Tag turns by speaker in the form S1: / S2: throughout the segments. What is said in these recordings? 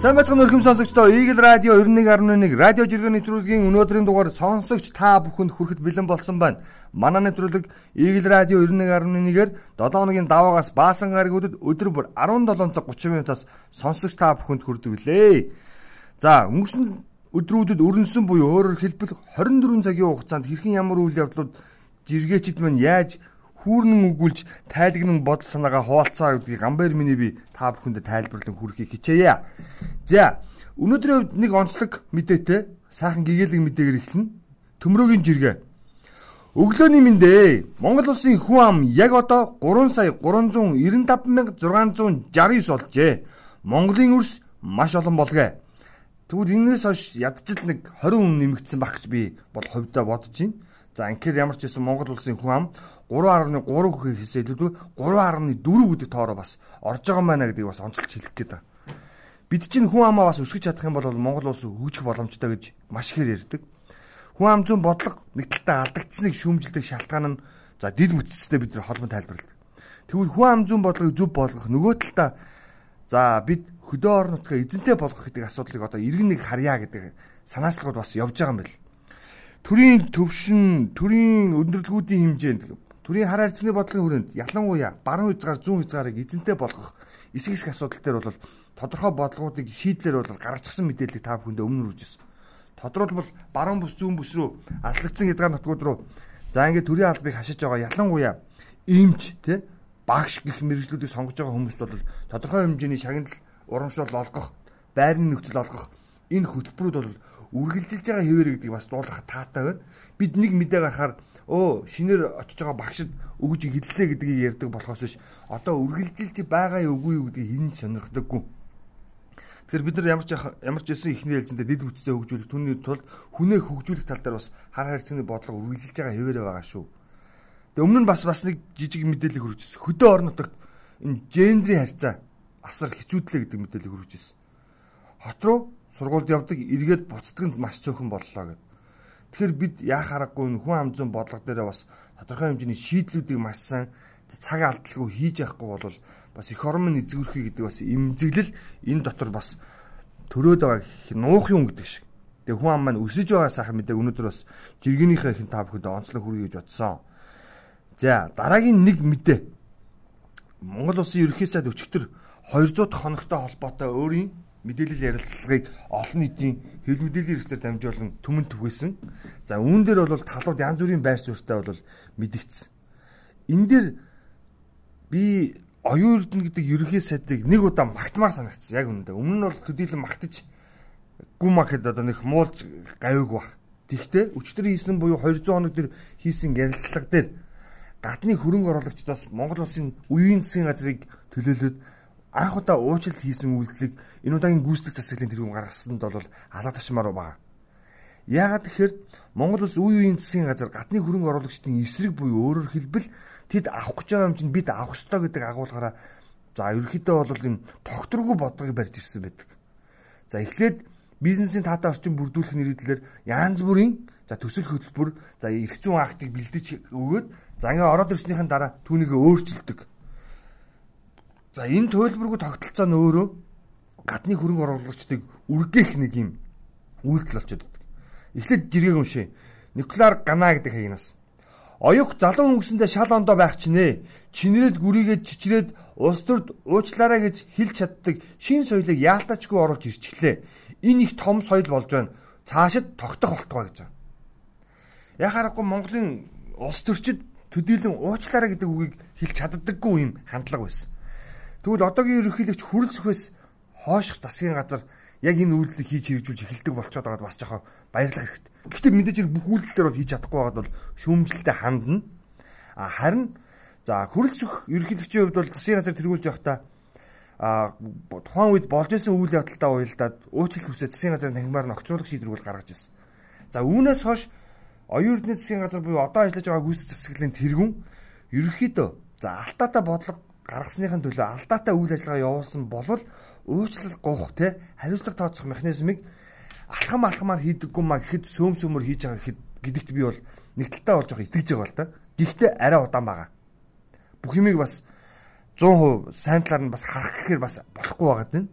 S1: Сайн бацхан өрхөм сонсогчдоо Eagle Radio 91.1 радио жиргэн нэвтрүүлгийн өнөөдрийн дугаар сонсогч та бүхэнд хүрэхэд бэлэн болсон байна. Манай нэвтрүүлэг Eagle Radio 91.1-ээр 7 хоногийн даваагаас баасан гаригуудад өдөр бүр 17 цаг 30 минутаас сонсогч та бүхэнд хүрдэг лээ. За өнгөрсөн өдрүүдэд өрнсөн буюу өөрөөр хэлбэл 24 цагийн хугацаанд хэрхэн ямар үйл явдлууд жиргээчд мань яаж хүүрнэн өгүүлж тайлагнан бодол санаагаа хуваалцаа гэдгийг Гамбайр миний би та бүхэнд тайлбарлан хүргэхийг хичээе. За өнөөдрийн хувьд нэг онцлог мэдээтэй сайхан гэгээлэг мэдээгээр эхэлнэ. Төмрөгийн жиргээ. Өглөөний мэндэ Монгол улсын хүн ам яг одоо 3 сая 395669 болжээ. Монголын өрс маш олон болгоо. Тэгвэл энэс хойш ядчил нэг 20 хүн нэмэгдсэн баг гэж би бол хувьдаа бодож байна. За анкер ямар ч байсан Монгол улсын хүн ам 3.3 гэхээс илүүтэй 3.4 гэдэг тоороо бас орж байгаа маа гэдгийг бас онцлж хэлэх гээд байна. Бид чинь хүн амаа бас өсгөж чадах юм бол Монгол улс хөгжих боломжтой гэж маш ихээр ярьдаг. Хүн ам зүүн бодлого нэг талтаа алдагдсныг шүүмжилдэг шалтгаан нь за дид бүтцтэй бид нар холбон тайлбарладаг. Тэгвэл хүн ам зүүн бодлогыг зөв болгох нөгөө талтаа за бид хөдөө орон нутгаа эзэнтэй болгох гэдэг асуудлыг одоо иргэн нэг харьяа гэдэг санаачлалууд бас явж байгаа юм байна төрийн төвшин, төрийн өндөрлгүүдийн хэмжээнд төрийн хар хайрцагны бодлогын хүрээнд ялангуяа баруун хязгаар зүүн хязгаарыг эзэнтэй болгох эсэг эсэг асуудал дээр бол тодорхой бодлогуудыг шийдлэр бол гаргачихсан мэдээллийг та бүхэнд өмнө үржсэн. Тодорхойлбол баруун бүс зүүн бүс рүү аслагдсан хязгаар нутгууд руу за ингээд төрийн албыг хашиж байгаа ялангуяа имж тий багш гих мэрэгжлүүдийг сонгож байгаа хүмүүст бол тодорхой хэмжээний шагнал урамшуул олгох, байрны нөхцөл олгох энэ хөтөлбөрүүд бол үргэлжилж байгаа хэвээр гэдгийг бас дуулах таатай байна. Бид нэг мэдээ гарахаар өө шинээр очиж байгаа багшд өгж хэллээ гэдгийг ярьдаг болохоос биш одоо үргэлжилж байгаа үгүй юу гэдгийг хин сонирхдаггүй. Тэгэхээр бид нар ямар ч ямар ч байсан ихний ээлжиндээ дид бүтцээ хөгжүүлэх түүний тулд хүнээ хөгжүүлэх тал дээр бас хар хайрцагны бодлого үргэлжилж байгаа хэвээрээ байгаа шүү. Тэгээ өмнө нь бас бас нэг жижиг мэдээлэл хүргэжсэн. Хөдөө орон нутагт энэ гендрийн харьцаа асар хэцүүдлээ гэдэг мэдээлэл хүргэжсэн. Хот руу сургуульд явдаг эргээд буцдаг нь маш цөөхөн боллоо гэд. Тэгэхээр бид яах аргагүй хүн амзын бодлого дээр бас тодорхой хэмжээний шийдлүүдийг маш сайн цаг алдалгүй хийж явахгүй бол бас их орон эзгүрхий гэдэг бас эмзэглэл энэ дотор бас төрөөд байгаа нуух юм гэдэг шиг. Тэгээ хүн ам маань өсөж байгаа сайхан мэдээг өнөөдөр бас жиргэнийхээ ихэн та бүхэнд онцлог хүргье гэж бодсон. За дараагийн нэг мэдээ. Монгол улсын ерөнхий сайд өчигдөр 200 дахь хоногтой холбоотой өөрийн мэдээлэл ярилцлагыг олон нийтийн хэвлэл мэдээллийн хэрэгслээр дамжуулан түмэн түгээсэн. За үүн дээр бол талууд янз бүрийн байр суурьтай бол мэдгдсэн. Энэ дээр би оюун эрдэнэ гэдэг ерөнхий сайдыг нэг удаа магтмаар санагдсан. Яг үнэндээ. Өмнө нь бол төдийлөн магтаж гүм махад одоо нэг муулж гавиг бах. Тэгвэл өчтөр хийсэн буюу 200 хоног дээр хийсэн ярилцлага дээр гадны хөрөнгө оруулагчдаас Монгол улсын үеийн засгийн газрыг төлөөлөд анх удаа уучлалт хийсэн үйлдэлийг энэ удаагийн гүйцэтгэх засаглалын тэргүүн гаргасанд бол алаа ташмаар байгаа. Яагаад тэгэхээр Монгол улс үе үеийн засгийн газар гадны хөрөнгө оруулагчдын эсрэг буюу өөрөөр хэлбэл тэд авах гэж байгаа юм чинь бид авах ёстой гэдэг агуулгаараа за ерөнхийдөө бол юм тогтворгүй бодлогыг барьж ирсэн байдаг. За эхлээд бизнесийн таатай орчин бүрдүүлэх нэрийдлэр янз бүрийн за төсөл хөтөлбөр за эрх зүйн актыг бэлдэж өгөөд за ингээ ороод ирснийхэн дараа түүнийг өөрчилдөг. За энэ төлбөргүй тогтолцоо нь өөрөө гадны хөрөнгө оруулагчдыг үргэх нэг юм үйлдэл болчиход байдаг. Эхлээд жиргэг уншээ. Николар Гана гэдэг хаягнаас. Оюух залуу өнгөсөндөө шал ондоо байх чинээ. Чинрээд гүрийгээд чичрээд улс төрд уучлаарай гэж хэлж чаддаг шин соёлыг яалтачгүй оруулж ирчихлээ. Энэ их том соёл болж байна. Цаашид тогтох болтгоо гэж байна. Яхаарахгүй Монголын улс төрчид төдийлөн уучлаарай гэдэг үгийг хэлж чаддаггүй юм хандлага байсан. Тэгвэл одоогийн ерөнхийлөгч хүрэлцэхээс хойших засгийн газар яг энэ үйлдэлийг хийж хэрэгжүүлж эхэлдэг болчиход байгаад бас жоохон баярлах хэрэгтэй. Гэхдээ мэдээж бүх үйлдэлээр бол хийж чадахгүй байгаад бол шүүмжлэлтэй хандна. А харин за хүрэлцэх ерөнхийлөгчийн хувьд бол засгийн газар тэргүүлж явахдаа а тухайн үед болж исэн үйл явдалтай уялдаад уучлалт хүсээ засгийн газрын танхимаар нь огцруулах шийдвэр бол гаргаж ирсэн. За үүнээс хойш оюун эрдэнэ засгийн газар буюу одоо ажиллаж байгаа гүйцэтгэх засаглалын тэргүүн ерөнхийдөө за алтаатай бодлого гаргасныхын төлөө алдаатай үйл ажиллагаа явуулсан болвол уучлал гоох те хариуцлага тооцох механизмыг алхам алхамаар хийдэггүй маа гэхэд сөөм сөмөр хийж байгаа гэхэд гэдэгт би бол нэг талтай болж байгаа итгэж байгаа л да. Гэхдээ арай удаан байгаа. Бүх юмыг бас 100% сайн талаар нь бас харах гэхээр бас болохгүй байгаа гэдэг.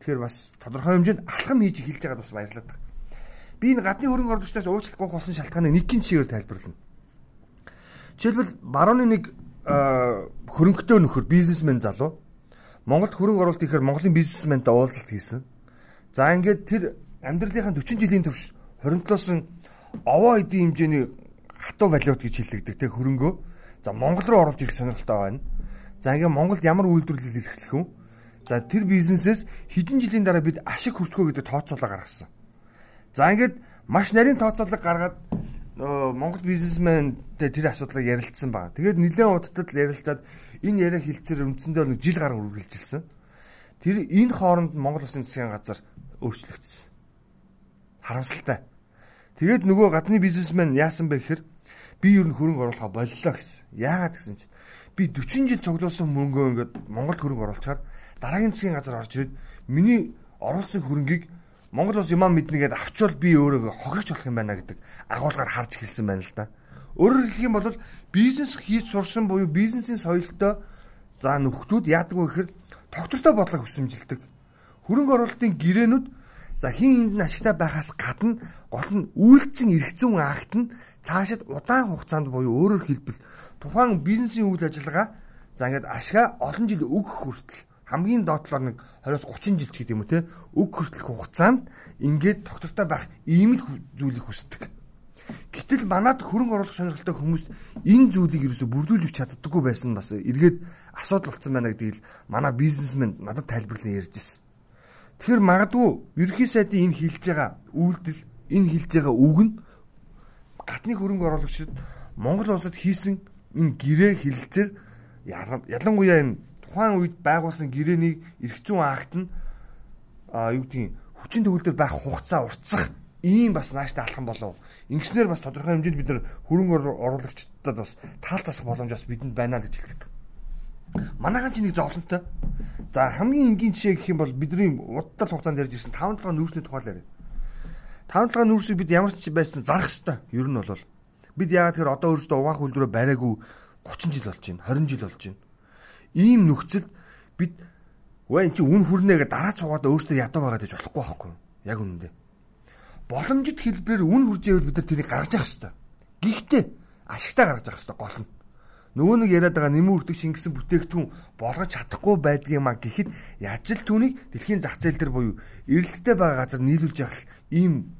S1: Тэгэхээр бас тодорхой хэмжээнд алхам хийж эхэлж байгаад бас баярлалаа. Би энэ гадны хөрөнгө оруулагчдаас уучлалт гуйх болсон шалтгааныг нэг гин чигээр тайлбарлана. Жишээлбэл барууны нэг хөрөнгөтэй нөхөр бизнесмен залуу Монголд хөрөнгө оруулалт ихээр Монголын бизнесментэй уулзалт хийсэн. За ингээд тэр амьдралынхаа 40 жилийн турш хоримтлоосон овоо эдийн хэмжээний хатуу валют гэж хэллэгдэг те хөрөнгөө. За Монгол руу оруулж ирэх сонирхолтой байна. За ингээд Монголд ямар үйлдвэрлэл эрхлэх вэ? За тэр бизнесээс хэдэн жилийн дараа бид ашиг хүртгөө гэдэг тооцоолоо гаргасан. За ингээд маш нарийн тооцоолог гаргаад Монгол бизнесмэнтэй тэр асуудлыг ярилцсан байна. Тэгээд нэлээд удтад ярилцаад энэ яриа хилцээр үндсэндээ нэг жил гарan үргэлжилсэн. Тэр энэ хооронд Монгол Улсын засгийн газар өөрчлөгдсөн. Харамсалтай. Тэгээд нөгөө гадны бизнесмен яасан бэ гэхээр би ер нь хөрөнгө оруулахаа боллоо гэсэн. Яагаад гэсэн чинь би 40 жил цуглуулсан мөнгөө ингээд Монголд хөрөнгө оруулахаар дараагийн засгийн газар орж ирээд миний оруулсан хөрөнгийг Монгол улс юмаа мэднэгээд авчвал би өөрөө хохирч болох юм байна гэдэг агуулгаар харж эхэлсэн байна л да. Өөрөөр хэлэх юм бол бизнес хийж сурсан буюу бизнесийн соёлтой за нөхдүүд яадаг вэ гэхээр тогтвортой бодлого хүсэмжилдэг. Хөрөнгө оруулалтын гэрээнүүд за хин хинд нь ашигтай байхаас гадна гол нь үйлцэн зүйн акт нь цаашид удаан хугацаанд буюу өөрөөр хэлбэл тухайн бизнесийн үйл ажиллагаа за ингээд ашгаа олон жил өгөх хүртэл хамгийн доотлоор нэг 20-30 жил ч гэдэг юм уу те өг хүртэлх хугацаанд ингээд тогтвортой байх ийм л зүйлийг хүсдэг. Гэтэл манад хөрөнгө оруулах сонирхолтой хүмүүс энэ зүйлийг ерөөсө бүрдүүлж чаддаггүй байсан бас эргээд асуудал болсон байна гэдгийг манай бизнесмен надад тайлбарлан ярьж ирсэн. Тэгэхээр магадгүй ерөнхий сайдын энэ хилж байгаа үйлдэл энэ хилж байгаа үг нь гадны хөрөнгө оруулагчид Монгол улсад хийсэн энэ гэрээ хилцээр ялангуяа энэ тухайн үед байгуулсан гэрээний эрх зүйн акт нь юу гэдгийг хүчин төгөлдөр байх хугацаа уртсах ийм бас нааштай алхам болов. Ингэснээр бас тодорхой хэмжээнд бид нар хөрөнгө оруулагчдад бас таал засах боломж бас бидэнд байна л гэж хэлдэг. Манайхан ч нэг зовлонтой. За хамгийн энгийн жишээ гэх юм бол бидний удаа хугацаанд ярьж ирсэн 5 7 нүүрсний тухай л яриа. 5 7 нүүрсийг бид ямар ч байсан зарах хэвээр ер нь бол бид яагаад тэр одоо өөрсдөө угаах үйлдвэрөө бариагүй 30 жил болж байна 20 жил болж байна ийм нөхцөлд бид вэ эн чи үн хүрнэгээ дараа цугаад өөртөө ядуу байгаа гэж болохгүй байхгүй яг үнэндээ боломжит хэлбэрээр үн хүржээвэл бид нар тэрийг гаргаж явах хэрэгтэй гэхдээ ашигтай гаргаж явах хэрэгтэй гол нь нөгөө нэг яриад байгаа нэмэн үрдэг шингэсэн бүтээгдэхүүн болгож чадахгүй байдаг юм а гэхэд яаж л түүнийг дэлхийн зах зээл дээр буюу эрэлттэй байгаа газар нийлүүлж явах ийм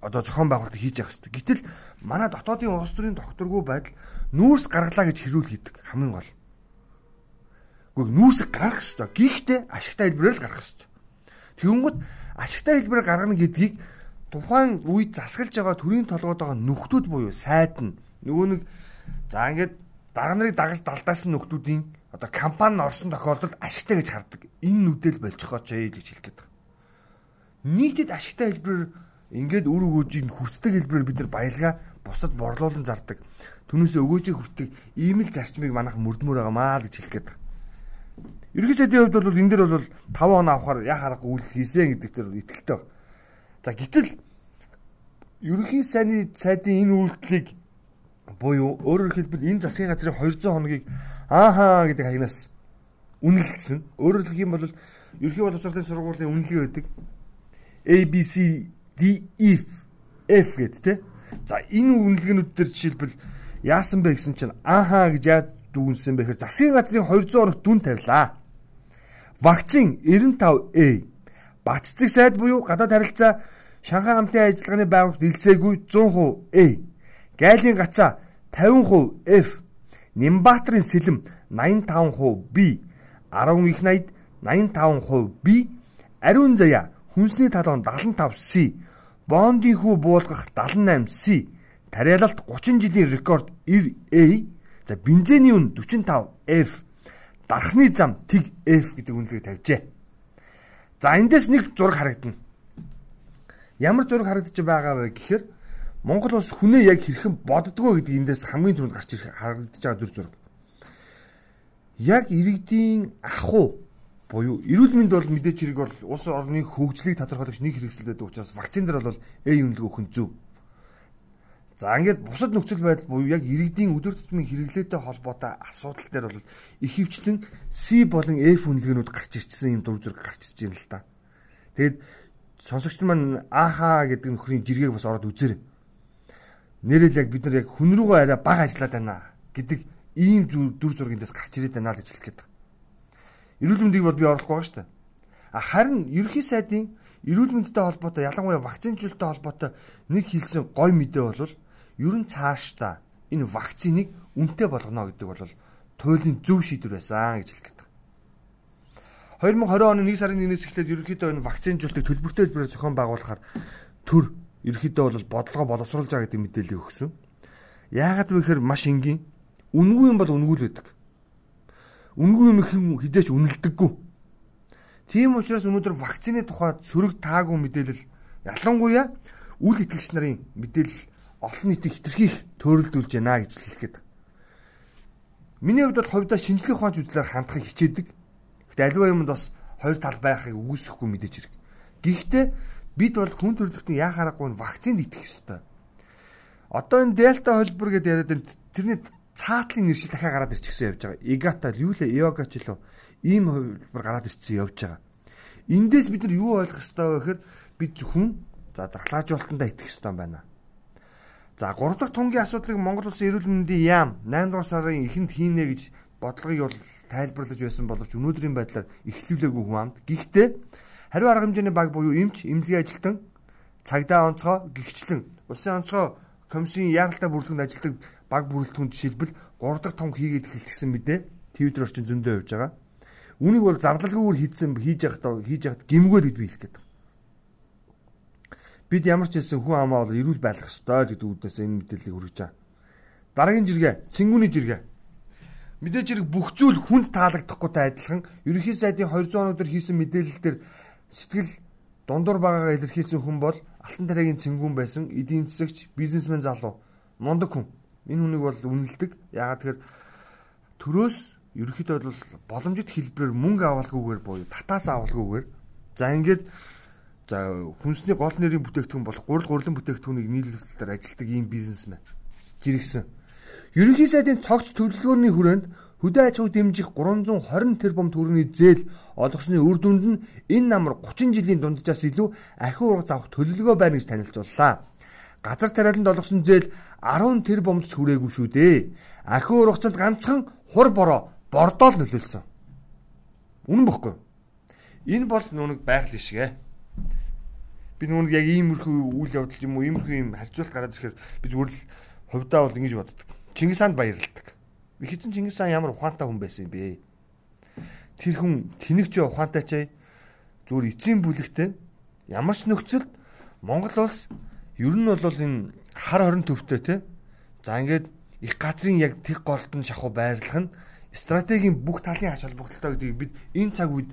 S1: одоо зохион байгуулалт хийж явах хэрэгтэй. Гэтэл манай дотоодын улс төрийн докторгүй байдал нүүрс гаргалаа гэж хэрүүл хийдэг хамгийн гол. Гэхдээ нүүрсийг гаргах ёстой. Гэхдээ ашигтай хэлбэрээр л гаргах ёстой. Тэгэнгүүт ашигтай хэлбэрээр гаргана гэдгийг тухайн үед засгалж байгаа төрийн толгойд байгаа нөхдүүд буюу сайд нь нөгөө нэг за ингээд дарга нарыг дагаж далдаасан нөхдүүдийн одоо компани орсон тохиолдолд ашигтай гэж хардаг. Энэ нүдэл болчихооч ээ гэж хэлэх гээд байна. Нийтэд ашигтай хэлбэрээр ингээд үр өгөөжийн хүртдэг хэлбэрээр бид нар баялгаа бусад борлуулан зардаг. Түүнээсээ өгөөжийг хүртдэг ийм л зарчмыг манайх мөрдмөр байгаа маа л гэж хэлэх гээд байна. Ерөнхий сайдын хувьд бол энэ дэр бол 5 он авахаар яа харахгүй үйл хийсэн гэдэг дээр итгэлтэй байна. За гэтэл ерөнхий сайдны сайдын энэ үйлдэлийг буюу өөрөөр хэлбэл энэ засгийн газрын 200 хоногийг ааха гэдэг хаягнаас үнэлсэн. Өөрөөр хэлэх юм бол ерөнхий боловсролын сургуулийн үнэлгээ байдаг. A B C D E F гэдэг тийм. За энэ үнэлгээнүүд дээр жишээлбэл яасан бэ гэсэн чинь ааха гэж дүүнсэн бэ гэхээр засгийн газрын 200 оног дүн тавилаа. Вакцин 95A Батцэг сайд буюу гадаад харилцаа Шанхай хамтын ажиллагааны байгууллагт илсээгүй 100% A. Гайлын гацаа 50% F. Нимбаатрын сэлэм 85% B. 10 их найд 85% B. Ариун заяа хүнсний талон 75 C. Бондын хүү буулгах 78 C. Тариалалт 30 жилийн рекорд 90 A. За бензиний үн 45 F дархны зам тэг F гэдэг үнэлгийг тавьжээ. За эндээс нэг зураг харагдана. Ямар зураг харагдаж байгаа вэ гэхээр Монгол улс хүнээ яг хэрхэн боддгоо гэдэг эндээс хамгийн түрүүнд гарч ирэх харагдаж байгаа дүр зураг. Яг иргэдийн ахуй буюу эрүүл мэнд бол мэдээч хэрэг бол улс орны хөгжлийг тодорхойлогч нэг хэрэгсэл байдаг учраас вакцин дээр бол A үнэлгээ өгөх нь зөв. За ингээд бусад нөхцөл байдал буюу яг иргэдийн өдөр тутмын хэрэглээтэй холбоотой асуудал дээр бол их хвчлэн C болон F үнэлгээнүүд гарч ирчихсэн юм дур зэрэг гарч ирж байна л та. Тэгээд сонсогч маань ааха гэдэг нөхрийн жиргэг бас ороод үзээрэй. Нэрэл яг бид нар яг хүн рүүгээ арай бага ажиллаад байна гэдэг ийм дүр зургиндээс гарч ирээд байна л гэж хэлэх гээд. Эрүүл мэндийг бол би оруулахгүй байгаа шүү дээ. Харин ерөнхий сайдын эрүүл мэндтэй холбоотой ялангуяа вакцинжуулалттай холбоотой нэг хэлсэн гой мэдээ бол ер нь цаашдаа энэ вакциныг үнэтэй болгоно гэдэг бол туйлын зөв шийдвэр байсан гэж хэлдэг. 2020 оны 1 сарын 1-ээс эхлээд ерөнхийдөө энэ вакцинжуулалтыг төлбөртэй хэлбэрээр зохион байгуулахаар төр ерөнхийдөө бол бодлогоо боловсруулж байгаа гэдэг мэдээлэл өгсөн. Яагаад вэ гэхээр маш энгийн. Үнгүй юм бол үнгүй л байдаг. Үнгүй юм хэн хизээч үнэлдэггүй. Тийм учраас өнөөдөр вакцины тухайд сөрөг таагүй мэдээлэл ялангуяа үл итгэгч нарын мэдээлэл олон нийтийг хитрхийх төөрөлдүүлж байна гэж хэлэх гээд. Миний хувьд бол хувьдаа шинжлэх ухааны үзлээр хандахыг хичээдэг. Гэтэ аливаа юмд бас хоёр тал байхыг үгүйсэхгүй мэдээж хэрэг. Гэхдээ бид бол хүн төрөлхтөн яа харахгүй вакцинд итгэх ёстой. Одоо энэ дельта холбор гэдээ яриад энэ тэрний цаатлын нэршил дахиад гараад ирчихсэн явж байгаа. Игата юу лээ, йога ч лөө ийм холбор гараад ирчихсэн явж байгаа. Эндээс бид нар юу ойлгох ёстой вэ гэхээр бид зөвхөн за дархлаажуулалтандаа итгэх ёстой байна. За 3 дахь тунгийн асуудлыг Монгол улсын эрүүл мэндийн яам 8 дугаар сарын эхэнд хийнэ гэж бодлогыг бол тайлбарлаж байсан боловч өнөөдрийн байдлаар эхлүүлээгүй хүн амд. Гэхдээ хариу арга хэмжээний баг буюу эмч, эмнэлгийн ажилтан цагдаа онцгой гихчлэн улсын онцгой комиссийн яаралтай бүрэлдэхүүнд ажилладаг баг бүрэлдэхүүн жишээлбэл 3 дахь том хийгээд эхэлчихсэн мэдээ Твиттер орчин зөндөө явж байгаа. Үнийг бол зардалгүйгээр хийцэн хийж явахдаа хийж явахд гимгүүл гэж би хэлэх гээд. Бид ямар ч хэлсэн хүн амаа бол эрүүл байх ёстой гэдэг үүднээс энэ мэдээллийг хүргэж байгаа. Дараагийн жиргээ, цэнгүүний жиргээ. Мэдээж хэрэг бүх зүйл хүнд таалагдахгүйтэй адилхан ерөнхий сайдын 200 өнөдөр хийсэн мэдээлэлээр сэтгэл дундуур байгаагаа илэрхийлсэн хүн бол Алтан тариагийн цэнгүүн байсан эдийн засагч бизнесмен залуу мундаг хүн. Энэ хүнийг бол үнэлдэг. Яагаад тэгэхээр төрөөс ерөнхийдөө бол боломжит хэлбэрээр мөнгө авалгүйгээр буюу татаас авалгүйгээр за ингээд за хүнсний гол нэрийн бүтээгдэхүүн болох гурил гурлан бүтээгдэхүүнийг нийлүүлэлтээр ажилтдаг ийм бизнесмен жиргсэн Ерөнхий сайдын цогц төлөвлөгөөний хүрээнд хөдөө аж ахуйг дэмжих 320 тэрбум төгрөгийн зээл олгосны үр дүнд нь энэ намар 30 жилийн дунджаас илүү ахиу ургац авах төлөвлөгөө байна гэж танилцууллаа. Газар тариаланд олгосон зээл 10 тэрбумд ч хүрээгүй шүү дээ. Ахиу ургацанд ганцхан хур бороо бордоол нөлөөлсөн. Үнэн бохгүй. Энэ бол нүг байгаль шигэ. Би нүг яг иймэрхүү үйл явдал юм уу иймэрхүү юм харьцуулт гараад ирэхээр би зүгээр л хувьдаа бол ингэж боддог. Чингис хаанд баярлалдаг. Ихэвчлэн Чингис хаан ямар ухаантай хүн байсан юм бэ? Тэр хүн тэнэгч ухаантай ч зүгээр эцсийн бүлэгтэй ямар ч нөхцөлд Монгол улс ер нь бол энэ хар хорин төвтэй те. За ингээд их газрын яг тэг голдон шахуу байрлах нь стратегийн бүх талын ач холбогдолтой гэдгийг бид энэ цаг үед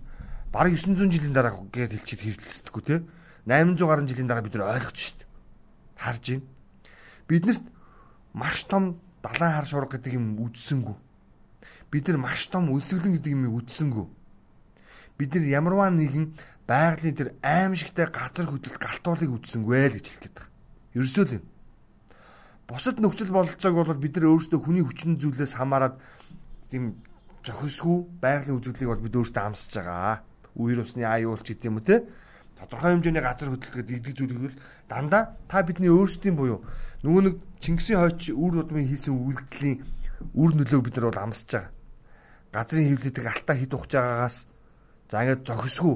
S1: бараг 900 жилийн дараа гэж хэлчихэд хэрэгэлцдэггүй те. 800 гаруй жилийн дараа бид нар ойлгож шít. Харж байна. Биднэрт маш том далайн хар шуурга гэдэг юм үдсэнгүү. Бид нар маш том үлсгэлэн гэдэг юм үдсэнгүү. Бид нар ямарваа нэгэн байгалийн тэр аимшигтай газар хөдлөлт галтуулыг үдсэнгүй л гэж хэлэх гээд байна. Ерөөсөө л юм. Бусад нөхцөл бололцоог бол бид нар өөрсдөө хүний хүчин зүйлээс хамаарат тийм зохисгүй байгалийн үзүүлэлтийг бол бид өөрсдөө амсаж байгаа. Үер усны аюулч гэдэг юм уу те тодорхой хэмжээний газар хөдлөлт гэдэг зүйлийг бол дандаа та бидний өөрсдийн буюу нөгөө нэг Чингисийн хойч үр удмын хийсэн үйлдэлийн үр нөлөөг бид нар бол амсаж байгаа. Газрын хөвлөдөг алтаа хит ухаж байгаагаас за ингээд зохисгүй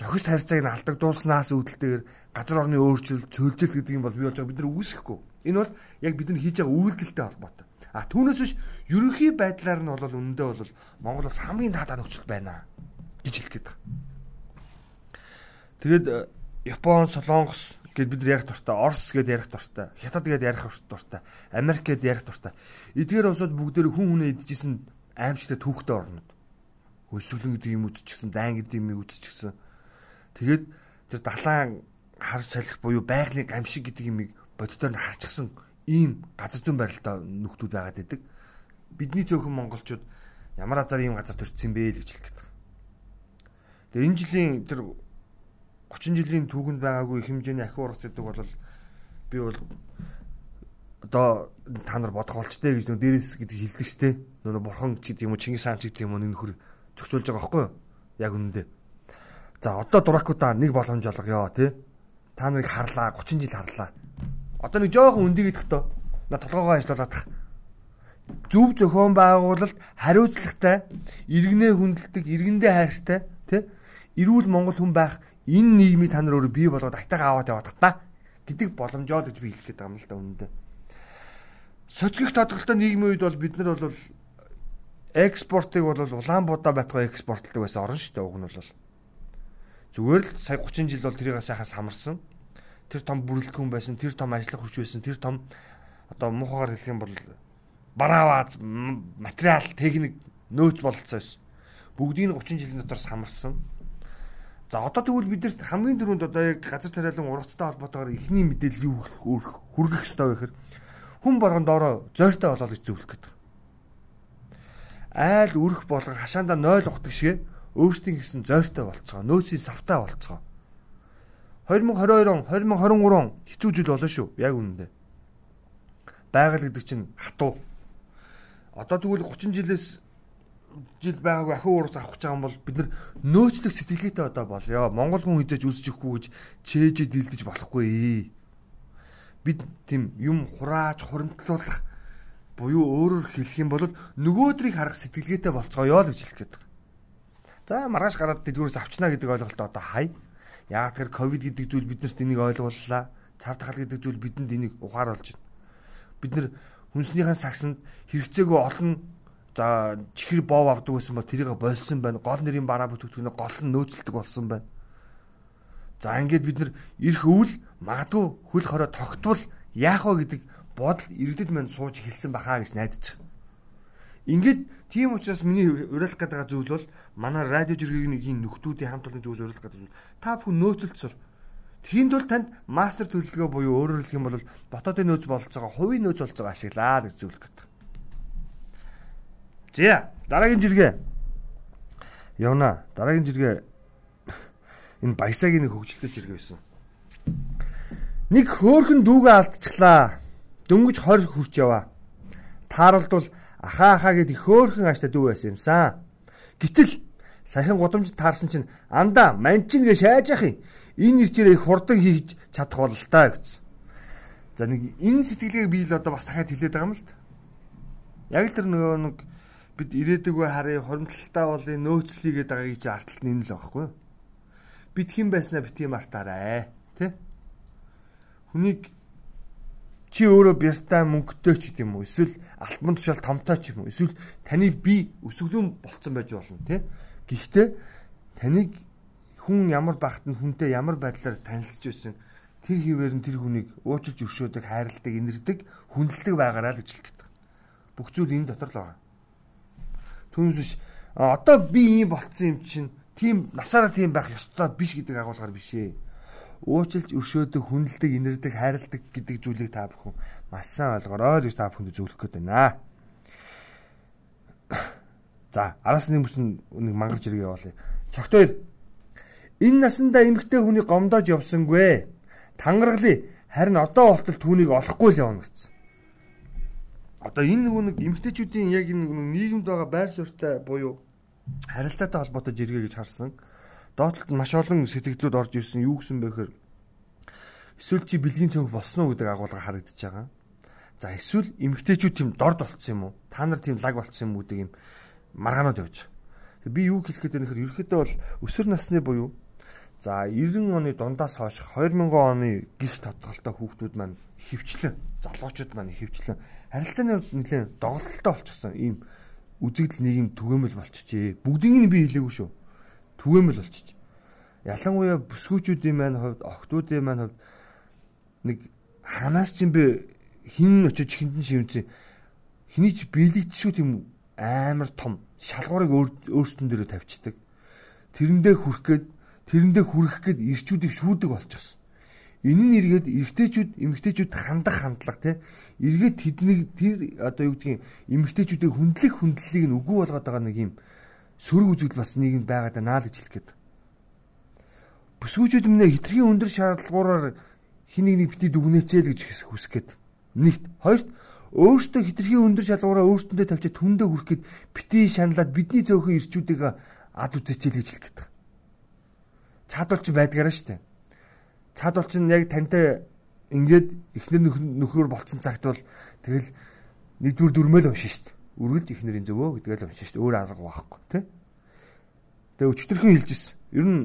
S1: зохист харьцааг нь алдагдуулснаас үүдэлтэйгээр газар орны өөрчлөлт цөөлжил гэдэг юм бол бий болж байгаа бид нар үгүйсэхгүй. Энэ бол яг бид нар хийж байгаа үйлдэлтэй холбоотой. А түүнээс биш ерөнхий байдлаар нь бол үнэндээ бол Монгол бас хамгийн таатай нөхцөл байна гэж хэлэх гээд байна. Тэгээд э, Япон, Солонгос гэд бид ярих дуртай, Орос гэд ярих дуртай, Хятад гэд ярих дуртай, Америк гэд ярих дуртай. Эдгээр улсууд бүгдээр хүн хүнээ идчихсэн аимшигтай түүхтэй орнод. Хөлсөглөн гэдэг юм үдчихсэн, дайн гэдэг юм үдчихсэн. Тэгээд тэр далайн хар салхи буюу байгалийн гамшиг гэдэг юмыг боддоор нь харчихсан ийм газар зүйн барилтаа нөхдүүд байгаад байдаг. Бидний цөөхөн монголчууд ямар азар ийм газар төрчихсөн бэ л гэж гээд. Тэгээ энэ жилийн тэр 30 жилийн түүхэнд байгаагүй хэмжээний ахиу ургац гэдэг бол би бол одоо та нар бодох болчтой гэж нөө дээрээс гэдэг хэлдэг штэ. Нөө бурхан ч гэдэг юм уу Чингис хаан ч гэдэг юм уу нөхөр зохицуулж байгаа байхгүй юу? Яг үнэндээ. За одоо дуракуудаа нэг боломж олгоё тий. Та нарыг харлаа 30 жил харлаа. Одоо нэг жоохон өндийг идэх тоо. На толгоогоо ажиллуулаад тах. Зөв зохион байгуулалт хариуцлагатай, иргэнээ хүндэлдэг, иргэндээ хайртай тий. Ирүүл Монгол хүн байх энэ нийгмийг та нар өөрөө бий болгоод айтайгаа аваад явах та гэдэг боломжоо гэж би хэлэх гээд байгаа юм л да үнэндээ. Социолог тодголтой нийгмийн үед бол бид нар бол экспортыг бол Улаанбуудаа байтугай экспортлдог байсан орн шүү дээ уг нь бол. Зүгээр л сая 30 жил бол тэрийг сайхан самарсан. Тэр том бүрэлдэхүүн байсан, тэр том ажиллах хүч байсан, тэр том одоо муухагаар хэлэх юм бол барааваз материал, техник нөөц бололцоо байсан. Бүгдийг нь 30 жилийн дотор самарсан. За одоо тэгвэл бидэрт хамгийн дөрөнд одоо яг газар тариалан ургацтай холбоотойгоор ихний мэдээлэл юу хүргэх ёстой вэ гэхээр хүн болгон доороо зойртой болоод зөвлөх гэдэг айл үрэх болгон хашаандаа 0 ухдаг шиг өөрсдийн гэсэн зойртой болцгоо. Нөөцийн савтай болцгоо. 2022 он 2023 он хэцүү жил болно шүү. Яг үнэндээ. Байгаль гэдэг чинь хатуу. Одоо тэгвэл 30 жилээс жил байгаагүй ахиу уурс авах гэж байгаа юм бол бид нар нөөцлөх сэтгэлгээтэй одоо болёо. Монгол хүн хизээж үсчихгүй гэж чээжээ дилдэж болохгүй. Бид тийм юм хурааж хуримтлуулах буюу өөрөөр хэлэх юм бол нөгөөдрийг харах сэтгэлгээтэй болцгоё л гэж хэлэх гээд байна. За маргааш гараад дэлгүүрээс авчна гэдэг ойлголтоо одоо хай. Яг тэр ковид гэдэг зүйл биднэрт энийг ойлгууллаа. Цар тахал гэдэг зүйл бидэнд энийг ухааруулж байна. Бид нэр хүнснийхэн сагсанд хэрэгцээгүй олон за чихэр боов авдаг байсан бол тэрийг болсон байна. Гол нэрийн бараа бүтээгдэхүүнээ гол нь нөөцлөдөг болсон байна. За ингээд бид нар эрх өвл магадгүй хөл хорой тогтвол яах вэ гэдэг бодол иргэдэд мань сууж хэлсэн бахаа гэж найдаж байгаа. Ингээд тийм учраас миний уриалах гэдэг зүйл бол манай радио жиргэгийн нөхдүүдийн хамт олон зүйлс уриалах гэдэг. Та бүхэн нөөцөлд сур. Тэхийн тул танд мастер төлөвлөгөө буюу өөрөөр хэлэх юм бол дотоодын нөөц бололцоогоо хувийн нөөц бололцоогоо ашиглаа гэж зөвлөх гэдэг. За дараагийн жиргээ. Явна. Дараагийн жиргээ энэ баясагийн нэг хөгжилтэй жиргээ байсан. Нэг хөөхөн дүүгээ алдчихлаа дөнгөж 20 хүрч яваа. Тааралдвал ахаа ахаа гэд их хөөрхөн ааштай дүү байсан юмсан. Гэтэл саяхан гудамж таарсан чинь анда манчин гэ шааж ах юм. Энэ ирчээр их хурдан хийж чадах бол л та гэсэн. За нэг энэ сэтгэлгээг би л одоо бас дахиад хэлээд байгаа юм л та. Яг л тэр нөгөө нэг бид ирээдүгөө харъя хоримтлалтай болын нөөцлөйгээд байгаагийн чи арталт нь энэ л байхгүй юу? Бид хэн байснаа битгий мартаарай. Тэ? Хүнийг чи өөрөө бяртай мөнгөтэй ч гэдэм үү эсвэл альбом тушаал томтой ч юм уу эсвэл таны би өсөглөн болцсон байж болно тий Гэхдээ таныг хүн ямар багтанд хүнтэй ямар байдлаар танилцж байсан тэр хിവэр нь тэр хүнийг уучлж өршөөдөг хайрладаг инэрдэг хүндэлдэг байгаараа л гэж хэлдэг. Бүх зүйл энэ дотор л байгаа. Түүнээс биш одоо би ийм болцсон юм чинь тийм насаараа тийм байх ёстой биш гэдэг агуулгаар биш ээ уучлж өршөөдөг, хүндэлдэг, инэрдэг, хайрладаг гэдэг зүйлийг та бүхэн маш сайн ойлгорой гэж та бүхэнд зөвлөх гээд байна. За, араас нэг бүсэн нэг мангарч иргээ явуулъя. Цогтойр энэ насандаа эмгтэй хүний гомдоож явсангүй. Тангаргалыг харин одоо болтол түүнийг олохгүй л явна гэсэн. Одоо энэ нөгөө нэг эмгтээчүүдийн яг энэ нийгэмд байгаа байр суурьтай буюу харилцаатай холбоотой жиргээ гэж харсан доотлолд маш олон сэтгэлдлүүд орж ирсэн юу гэсэн бэ гэхээр эсвэл чи бэлгийн цонх болсон уу гэдэг агуулга харагдаж байгаа. За эсвэл эмгтээчүүд тийм дорд болцсон юм уу? Та нар тийм лаг болцсон юм уу гэдэг юм маргаанууд явж. Би юу хэлэх байна гэхээр ерөөхдөө бол өсвөр насны буюу за 90 оны дундаас хойш 2000 оны гих тодголтой хүүхдүүд маань хөвчлэн залуучууд маань хөвчлэн харилцааны нэлээд доголдолтой болчихсон ийм үзэгдэл нийгэм түгээмэл болчихжээ. Бүгдийг нь би хэлээгүй шүү түгээмэл болчих. Ялангуяа бүсгүүчүүдийн маань хувьд, охтуудын маань хувьд нэг ханаас ч юм бэ хин очиж хиндэн шивнцэн хэний ч бэлэгдшүү тийм амар том шалгуурыг өөрсдөн дээрээ тавьчихдаг. Тэрэндээ хүрх гээд тэрэндээ хүрэх гээд ирчүүдийг шүүдэг болчихсон. Энэ нь эргээд эргэжтэйчүүд эмэгтэйчүүд хандах хандлага те эргээд тэднийг тэр одоо юу гэдгийг эмэгтэйчүүдийг хүндлэх хүндлэлийг нь үгүй болгоод байгаа нэг юм сөрөг үзэгдэл бас нийгэмд байгаад байна л гэж хэлэх гээд. Бүсгүүчүүд минь хитрхийн өндөр шаардлагаараар хэнийг нэг бити дүгнээчээ л гэж хүсэх гээд. Нэгт хоёрт өөртөө хитрхийн өндөр шалгуураа өөртөндөө тавьчаад түндээ хүрэх гээд бити шаналаад бидний зөөхөн ирчүүдийг ад үзээчээ л гэж хэлэх гээд. цаадуул чи байдгаараа штэ. Цаадуул чи яг тантай ингээд эхнэр нөхөр болцсон цагт бол тэгэл нэгдүгээр дүрмэл уншин штэ. Үргэлж эхнэрийн зөвөө гэдгээл уншин штэ. Өөр арга байхгүй тий. Тэгээ өчтөрхөн хэлжсэн. Ер нь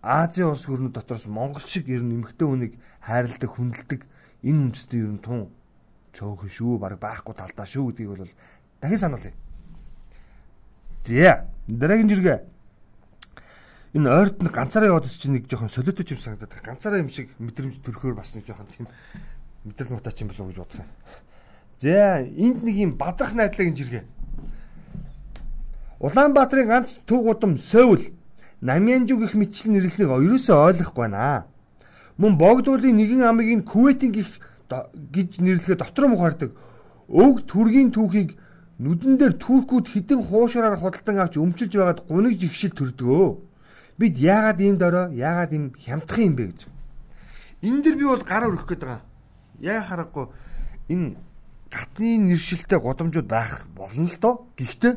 S1: Азийн улс хөрнөд дотроос Монгол шиг ер нь эмэгтэй хүнийг хайрладаг, хүндэлдэг энэ үндэстэй ер нь тун цөөхөн шүү, баг байхгүй талдаа шүү гэдгийг бол дахин сануулъя. Зэ. Дараагийн жиргээ. Энэ ойрд нь ганцаараа яваад чинь нэг жоохон солиотой юм санагдаад байна. Ганцаараа юм шиг мэдрэмж төрөхөөр бас нэг жоохон тийм мэдрэл мутаач юм болов уу гэж бодох юм. За, энд нэг юм бадрах найдлагын жиргээ. Улаанбаатарын ганц төв гудам Сөүл Намянжу гих мэтчил нэрлэснийг ерөөсөө ойлгохгүй байна. Мөн богдуулын нэгэн амыг Кувейтийн гих гэж нэрлэхэд дотроо мухаардаг. Өг түргийн түүхийг нүдэн дээр туркууд хідэн хуушаараар худалдан авч өмчилж байгаад гуниг жигшил төрдгөө. Бид яагаад ийм дөрөө, яагаад ийм хямдхан юм бэ гэж. Энэ дэр би бол гараа өрөх гээд байгаа. Яа харахгүй энэ татны нэршилтэй годомжууд байх болно л доо. Гэхдээ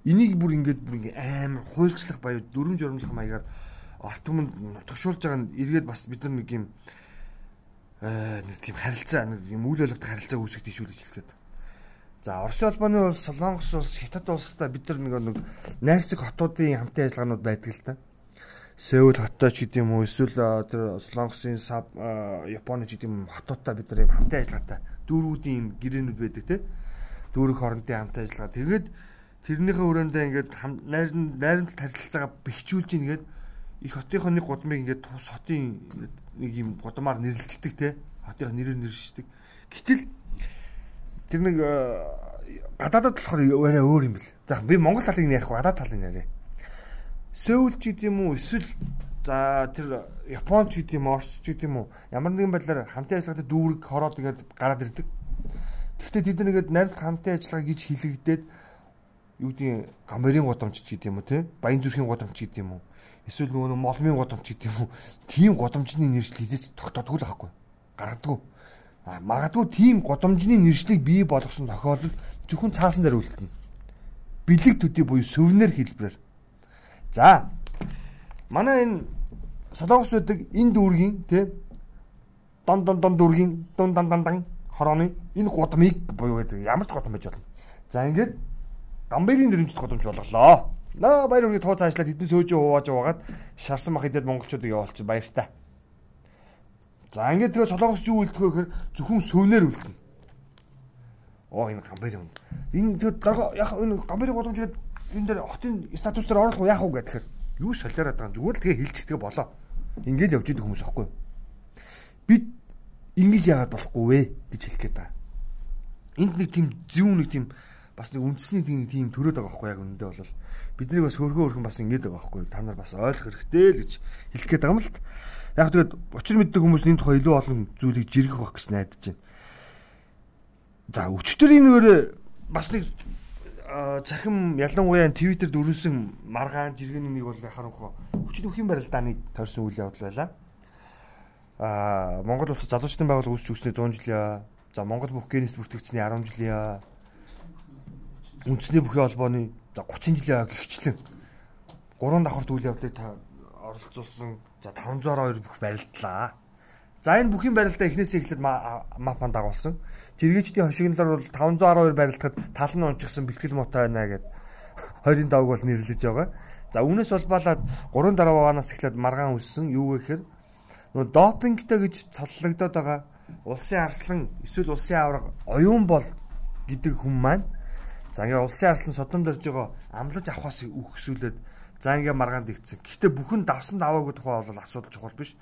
S1: Энийг бүр ингээд бүр ингээ амар хуйлчлах баяа дүрм журмлах маягаар арт түмэнд тушуулж байгаа нь эргээд бас бид нар нэг юм э нэг тийм харилцаа нэг юм үйл явдлын харилцаа үүсгэх тийш үү гэж хэлгээд. За Орос улбаны улс, Солонгос улс, Хятад улстай бид нар нэг найрсаг хотуудын хамтын ажиллагаанууд байдаг л та. Сеул хоттой ч гэдэм үү эсвэл тэр Солонгосын Саб Японы ч гэдэм хотуудтай бид нар юм хамтын ажиллагаатай дүүргүүдийн юм гэрээнүүд байдаг те. Дүүрэг хоорондын хамтын ажиллагаа. Тэгээд тэрнийхээ өрөөндөө ингээд найрын найранд тарилцаагаа бэхжүүлж ингээд их хотынхоо нэг гудмыг ингээд тус хотын нэг юм гудмаар нэрлэлцдэг те хотынхоо нэрээр нэрлждэг. Гэтэл тэр нэг гадаадд болохоор өөрөө өөр юм бэл. За би Монгол талыг ярих гадаад талыг яриа. Сөүл ч гэдэм үү эсвэл за тэр Япон ч гэдэм үү Орос ч гэдэм үү ямар нэгэн байдлаар хамтын ажиллагаатай дүүрэг хороод ингээд гараад ирдэг. Гэхдээ тэд нэгэд найранд хамтын ажиллагаа гэж хэлэгдээд юу гэдэг гамбарын годомч гэдэг юм уу те? Баян зүрхийн годомч гэдэг юм уу эсвэл нөгөө молмын годомч гэдэг юм уу тийм годомчны нэршил хизээс тогтоодгүй л байхгүй гаргадаг а магадгүй тийм годомжны нэршлиг бий болгосон тохиолдолд зөвхөн цаасан дээр үлдэнэ. Бэлэг төдий буюу сувнэр хэлбэрээр за манай энэ солонгос байдаг энэ дүүргийн те дон дон дон дүүргийн дон дан дан дан хорооны энэ гудмыг буюу гэдэг ямар ч годом байж болно за ингээд Гамбайгийн нэрмжт годомж болголоо. Наа баяр үргийг туу цаашлаад хэдэн сөөжөө хувааж угаад шарсан мах идэд монголчуудыг явуулчих баяртай. За ингээд тэгээ солонгос юу үлдэх вэ гэхээр зөвхөн сөөнээр үлдэнэ. Оо энэ гамбайр юм. Энэ дараа яг энэ гамбайрын годомж гээд энэ дээр хотын статус дээр оруулах уу яах уу гэхээр юу солиороод байгаа зүгээр л тэгээ хилчдэг болоо. Ингээд явж идэх хүмүүс аахгүй. Бид ингэж яагаад болохгүй вэ гэж хэлэх гээд байгаа. Энд нэг тийм зүүн нэг тийм бас нэг үндэсний тийм тийм төрөөд байгаа байхгүй яг үнэндээ бол бидний бас хөргөө хөргөн бас ингэдэг байгаа байхгүй та нар бас ойлгох хэрэгтэй л гэж хэлэх гээд байгаа юм л яг тэгээд учир мэддэг хүмүүс энэ тухай илүү олон зүйлийг жиргэх байх гэж найдаж байна. За өчтөр энэ өөр бас нэг захим ялангуяа Twitter-д өрнсөн маргаан жиргэний нэг бол харанхуу хүчин нөхөн барилдааны тойрсон үйл явдал байлаа. Аа Монгол улс залуучдын байгууллага үүсч өгснээ 100 жилийн за Монгол бүх генис бүртгэгдсэний 10 жилийн үндэсний бүхий холбооны 30 жилийн гихчлэн гурван давхарт үйл явдлыг та оролцуулсан за 502 бүх барилдлаа. За энэ бүхий барилдаа эхнээсээ эхлээд мапанд дагуулсан. Жиргээчдийн хошигнолоор бол 512 барилдахад тал нь унчихсан бэлтгэл мотой байна гэд 20-ын давг бол нэрлэж байгаа. За үүнээс улбалаад 3 дараагаанаас эхлээд маргаан үссэн юу гэхээр нөгөө допингтэй гэж цоллогдоод байгаа улсын арслан эсвэл улсын авраг оюун бол гэдэг хүн маань За ингээ улсын арслан содом дөрж байгаа амлаж авахаас үхсүүлээд за ингээ маргаанд игцэн. Гэхдээ бүхэн давсан даваагүй тухай бол асуудал чухал биш.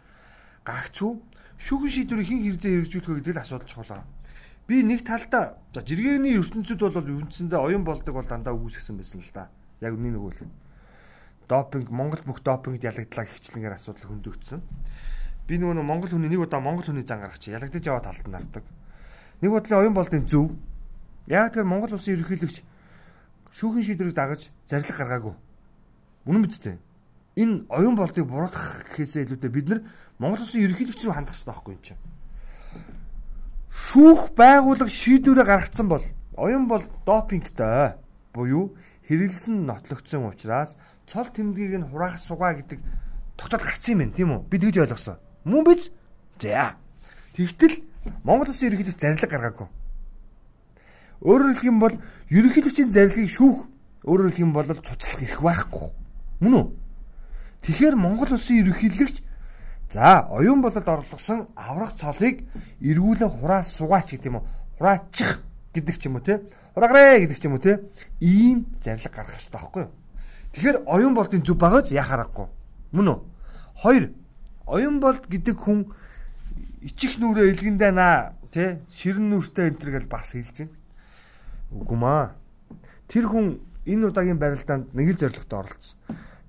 S1: Гагцүү шүүгэн шийдвэрийг хэн хэрэгцээ хэрэгжүүлэх гэдэг л асуудал чухал аа. Би нэг талдаа за жиргэний ертөнцид бол үндсэндээ оюун болдог бол дандаа үүсгэсэн байсан л да. Яг үнийг нэг үл. Допинг Монгол бүх допингд ялагдлаа хвчлэнгээр асуудал хөндөгдсөн. Би нөгөө Монгол хүний нэг удаа Монгол хүний зан гаргачих ялагдаж яваа талд нь хардаг. Нэг бодлын оюун болдын зөв Яг тэр Монгол улсын ерөнхийлөгч шүүхийн шийдвэрийг дагаж зарлиг гаргаагүй. Үнэн биз дээ. Энэ оюун болдыг буруутгах гэхээсээ илүүтэй бид нар Монгол улсын ерөнхийлөгч рүү хандах хэрэгтэй байхгүй юм чинь. Шүүх байгууллага шийдвэрээ гаргацсан бол оюун бол допингтай буюу хэрэгэлсэн нотлогдсон учраас цол тэмдгийг нь хураах сугаа гэдэг тогтоод гарсан юм байна тийм үү? Би тэгж ойлгосон. Мөн биз? За. Тэгтэл Монгол улсын ерөнхийлөгч зарлиг гаргаагүй. Өөрөөр хэлэх юм бол ерөнхийлөгчийн зарилыг шүүх өөрөөр хэлэх юм бол цуцлах эрх байхгүй. Мөн үү? Тэгэхээр Монгол улсын ерөнхийлөгч за оюун болоод орлогосон аврах цолыг эргүүлэн хураа сугаач гэдэг юм уу? Хураачих гэдэг ч юм уу те? Хурааграа гэдэг ч юм уу те? Ийм зарлиг гаргах хэрэгтэй байхгүй юу? Тэгэхээр оюун болтын зүв багаж яхаарахгүй. Мөн үү? Хоёр оюун болт гэдэг хүн ичих нүрээ илгэндээ наа тий ширэн нүртэй энэ төр гэл бас хэлж байна. Үгүй маа. Тэр хүн энэ удаагийн барилдаанд нэг л зорилготой оролцсон.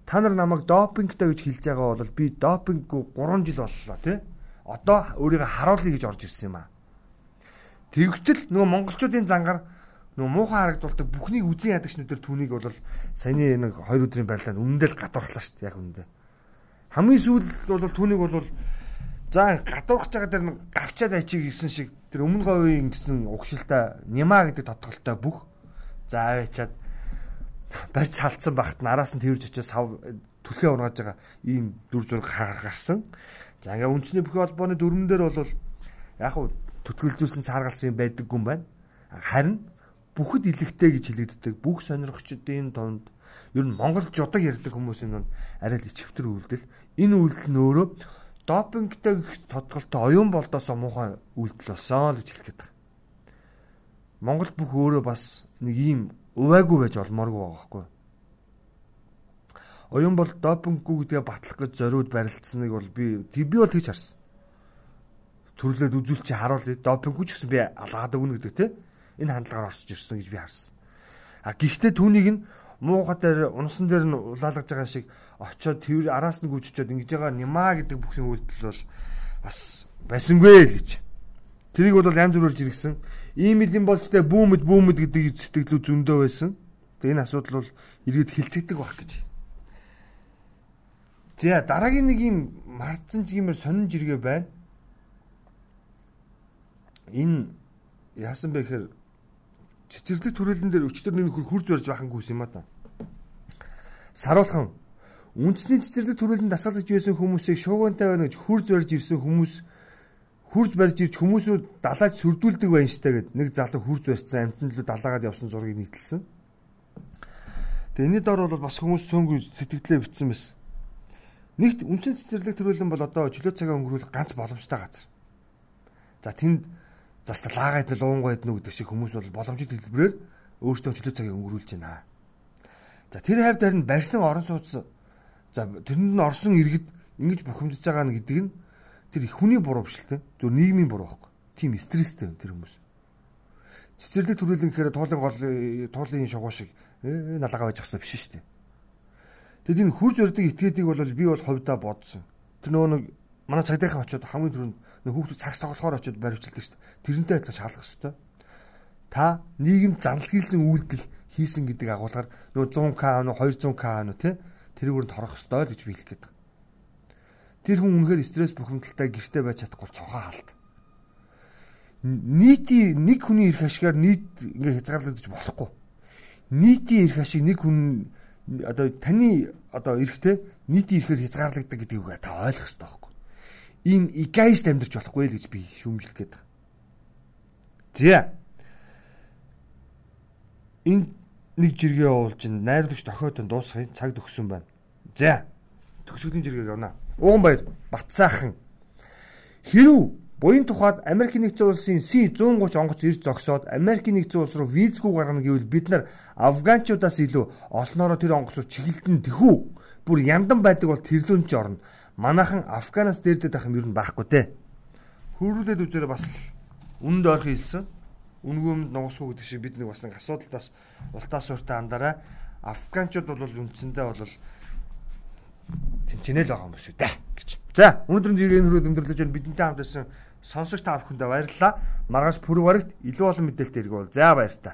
S1: Та нар намайг допингтай гэж хэлж байгаа бол би допинггүй 3 жил боллоо тий. Одоо өөрийгөө харуулъя гэж орж ирсэн юм аа. Тэгвтэл нөгөө монголчуудын зангаар нөгөө муухай харагдуулдаг бүхнийг үзэн ядагчнууд түүнийг бол саяны нэг 2 өдрийн барилдаанд үнэндээ л гадуурхлаа шүү дээ яг үнэндээ. Хамгийн сүүлд бол түүнийг бол За гадуурхаж байгаа дээр гавчаад ачиг гисэн шиг тэр өмнө говийн гисэн угшилтаа Нима гэдэг тодголтой бүх за барьц салцсан багт нараас нь тэрж очиж сав түлхээ ургаж байгаа ийм дүр зураг гарсан. За ингээ үндэсний бүхий холбооны дүрмэн дээр бол яг хуу төтгөлзүүлсэн цааргалсан юм байдаггүй юм байна. Харин бүхэд илэгтэй гэж хэлэгддэг бүх сонирхчдын донд ер нь монгол жудаг ярьдаг хүмүүсийн донд арай л ичвтер үйлдэл энэ үйлдэл нь өөрөө допингтэй тодголтой оюун болдоосоо муухай үйлдэл болсон л гэж хэлэх гээд байна. Монголд бүх өөрөө бас нэг ийм увайгүй байж олмооргүй байгаа байхгүй. Оюун бол допинггүй гэдгээ батлах гэж зориуд барилцсныг бол би би бол тэгж харсан. Төрлөөд үзүүлчи харуулъя. Допинггүй ч гэсэн би алгаад өгнө гэдэг те. Энэ хандлагаар орсож ирсэн гэж би харсан. А гэхдээ түүнийг нь муухай дээр унсан дээр нь улаалгаж байгаа шиг очоод тэр араас нь гүйччихэд ингэж байгаа нима гэдэг бүхний үйлдэл бол бас байсангүй л гэж. Тэрийг бол янз бүрээр жиргсэн. Ийм л юм болж тэ бүүмэд бүүмэд гэдэг сэтгэлүү зөндөө байсан. Тэгээ энэ асуудал бол эргээд хилцэгдэг байх гэж. За дараагийн нэг юм мардсан ч юмэр сонин жиргээ байна. Энэ яасан бэ гэхээр цэцэрлэг төрөлн дээр өчтөр нэг хурц барьж байхангүйс юм а та. Саруулхан Үндэсний цэцэрлэг төрөлд дасгалж байсан хүмүүсийг шуугантай байна гэж хурж барьж ирсэн хүмүүс хурж барьж ирж хүмүүсүүд далайж сүрдүүлдэг байна штэ гэд нэг залуу хурж барьсан амтнд л далаагаад явсан зургийг нийтэлсэн. Тэгээ энэний дор бол бас хүмүүс цөөнгүй сэтгэлдээ битсэн байсан. Нэгт үндэсний цэцэрлэг төрөлн бол одоо чөлөө цагаа өнгөрүүлэх ганц боломжтой газар. За тэнд зас лаагаад нь луунгойд нь гэдэг шиг хүмүүс бол боломжит хэлбэрээр өөртөө чөлөө цагийг өнгөрүүлж байна. За тэр хавьд харин барьсан орон сууц За тэрэнд нь орсон иргэд ингэж бухимдаж байгаа нь гэдэг нь тэр их хүний буруу биш л те. Зөв нийгмийн буруу байхгүй. Тим стресстэй тэр хүмүүс. Цэцэрлэг төрүүлэн гэхээр туулын гол туулын шугуу шиг э налага байж ахсан биш шүү дээ. Тэгэд энэ хурж өрдөг этгээдийг бол би бол ховдоо бодсон. Тэр нөгөө нэг манай цагдаахан очиод хамгийн түрүүнд нэг хүүхдүүд цагс тоглохоор очиод баривчилдаг шүү дээ. Тэрнтэй адилхан шалгах хэрэгтэй. Та нийгэм занал хийсэн үйлдэл хийсэн гэдэг агуулгаар нөгөө 100к, 200к нөө тий тэрийг өрөнд хорох ёстой л гэж би хэлэх гээд байна. Тэр хүн үнэхээр стресс бухимдалтай гэртээ байж чадахгүй цохоо халт. Нийтийн нэг хүний эрх ашигаар нийт ингээ хязгаарлагдаж болохгүй. Нийтийн эрх ашиг нэг хүн одоо таны одоо эрхтэй нийтийн эрхээр хязгаарлагддаг гэдгийг та ойлгох хэрэгтэй байхгүй. Ийм эгоист амьдрч болохгүй л гэж би шүүмжлэх гээд байна. За. Энэ нэг жиргээ явуулж найрлагч дохиотон дуусгахын цаг төгсөн байна. За. Төгсгөлийн жиргэг явна. Ууган баяр Батсаахан. Хэрв буян тухайд Америк нэгдсэн улсын C130 онгоц ирж зогсоод Америк нэгдсэн улс руу визгүй гаргана гэвэл бид нар афганчуудаас илүү олноороо тэр онгоцоор чиглэлтэн тэхүү бүр яндан байдаг бол тэрлүүн ч орно. Манайхан Афганаас дээрдэд байх юм ер нь байхгүй те. Хөрүүлээд үзээрэй бас үнэнд ойрхон хэлсэн. Үнгөөмд нугасгүй гэдэг шиг бид нэг бас нэг асуудалтаас ултаас уртаа андараа афганчууд бол үндсэндээ бол тэнцэнэл байгаа юм шүү дээ гэж. За өнөөдрийн зэргийн хөрөөд өндөрлөж байна бидэнтэй хамт байсан сонсогч та бүхэндээ баярлалаа. Маргааш пүрэв барагт илүү олон мэдээлэлтэй иргүүл. За баяр та.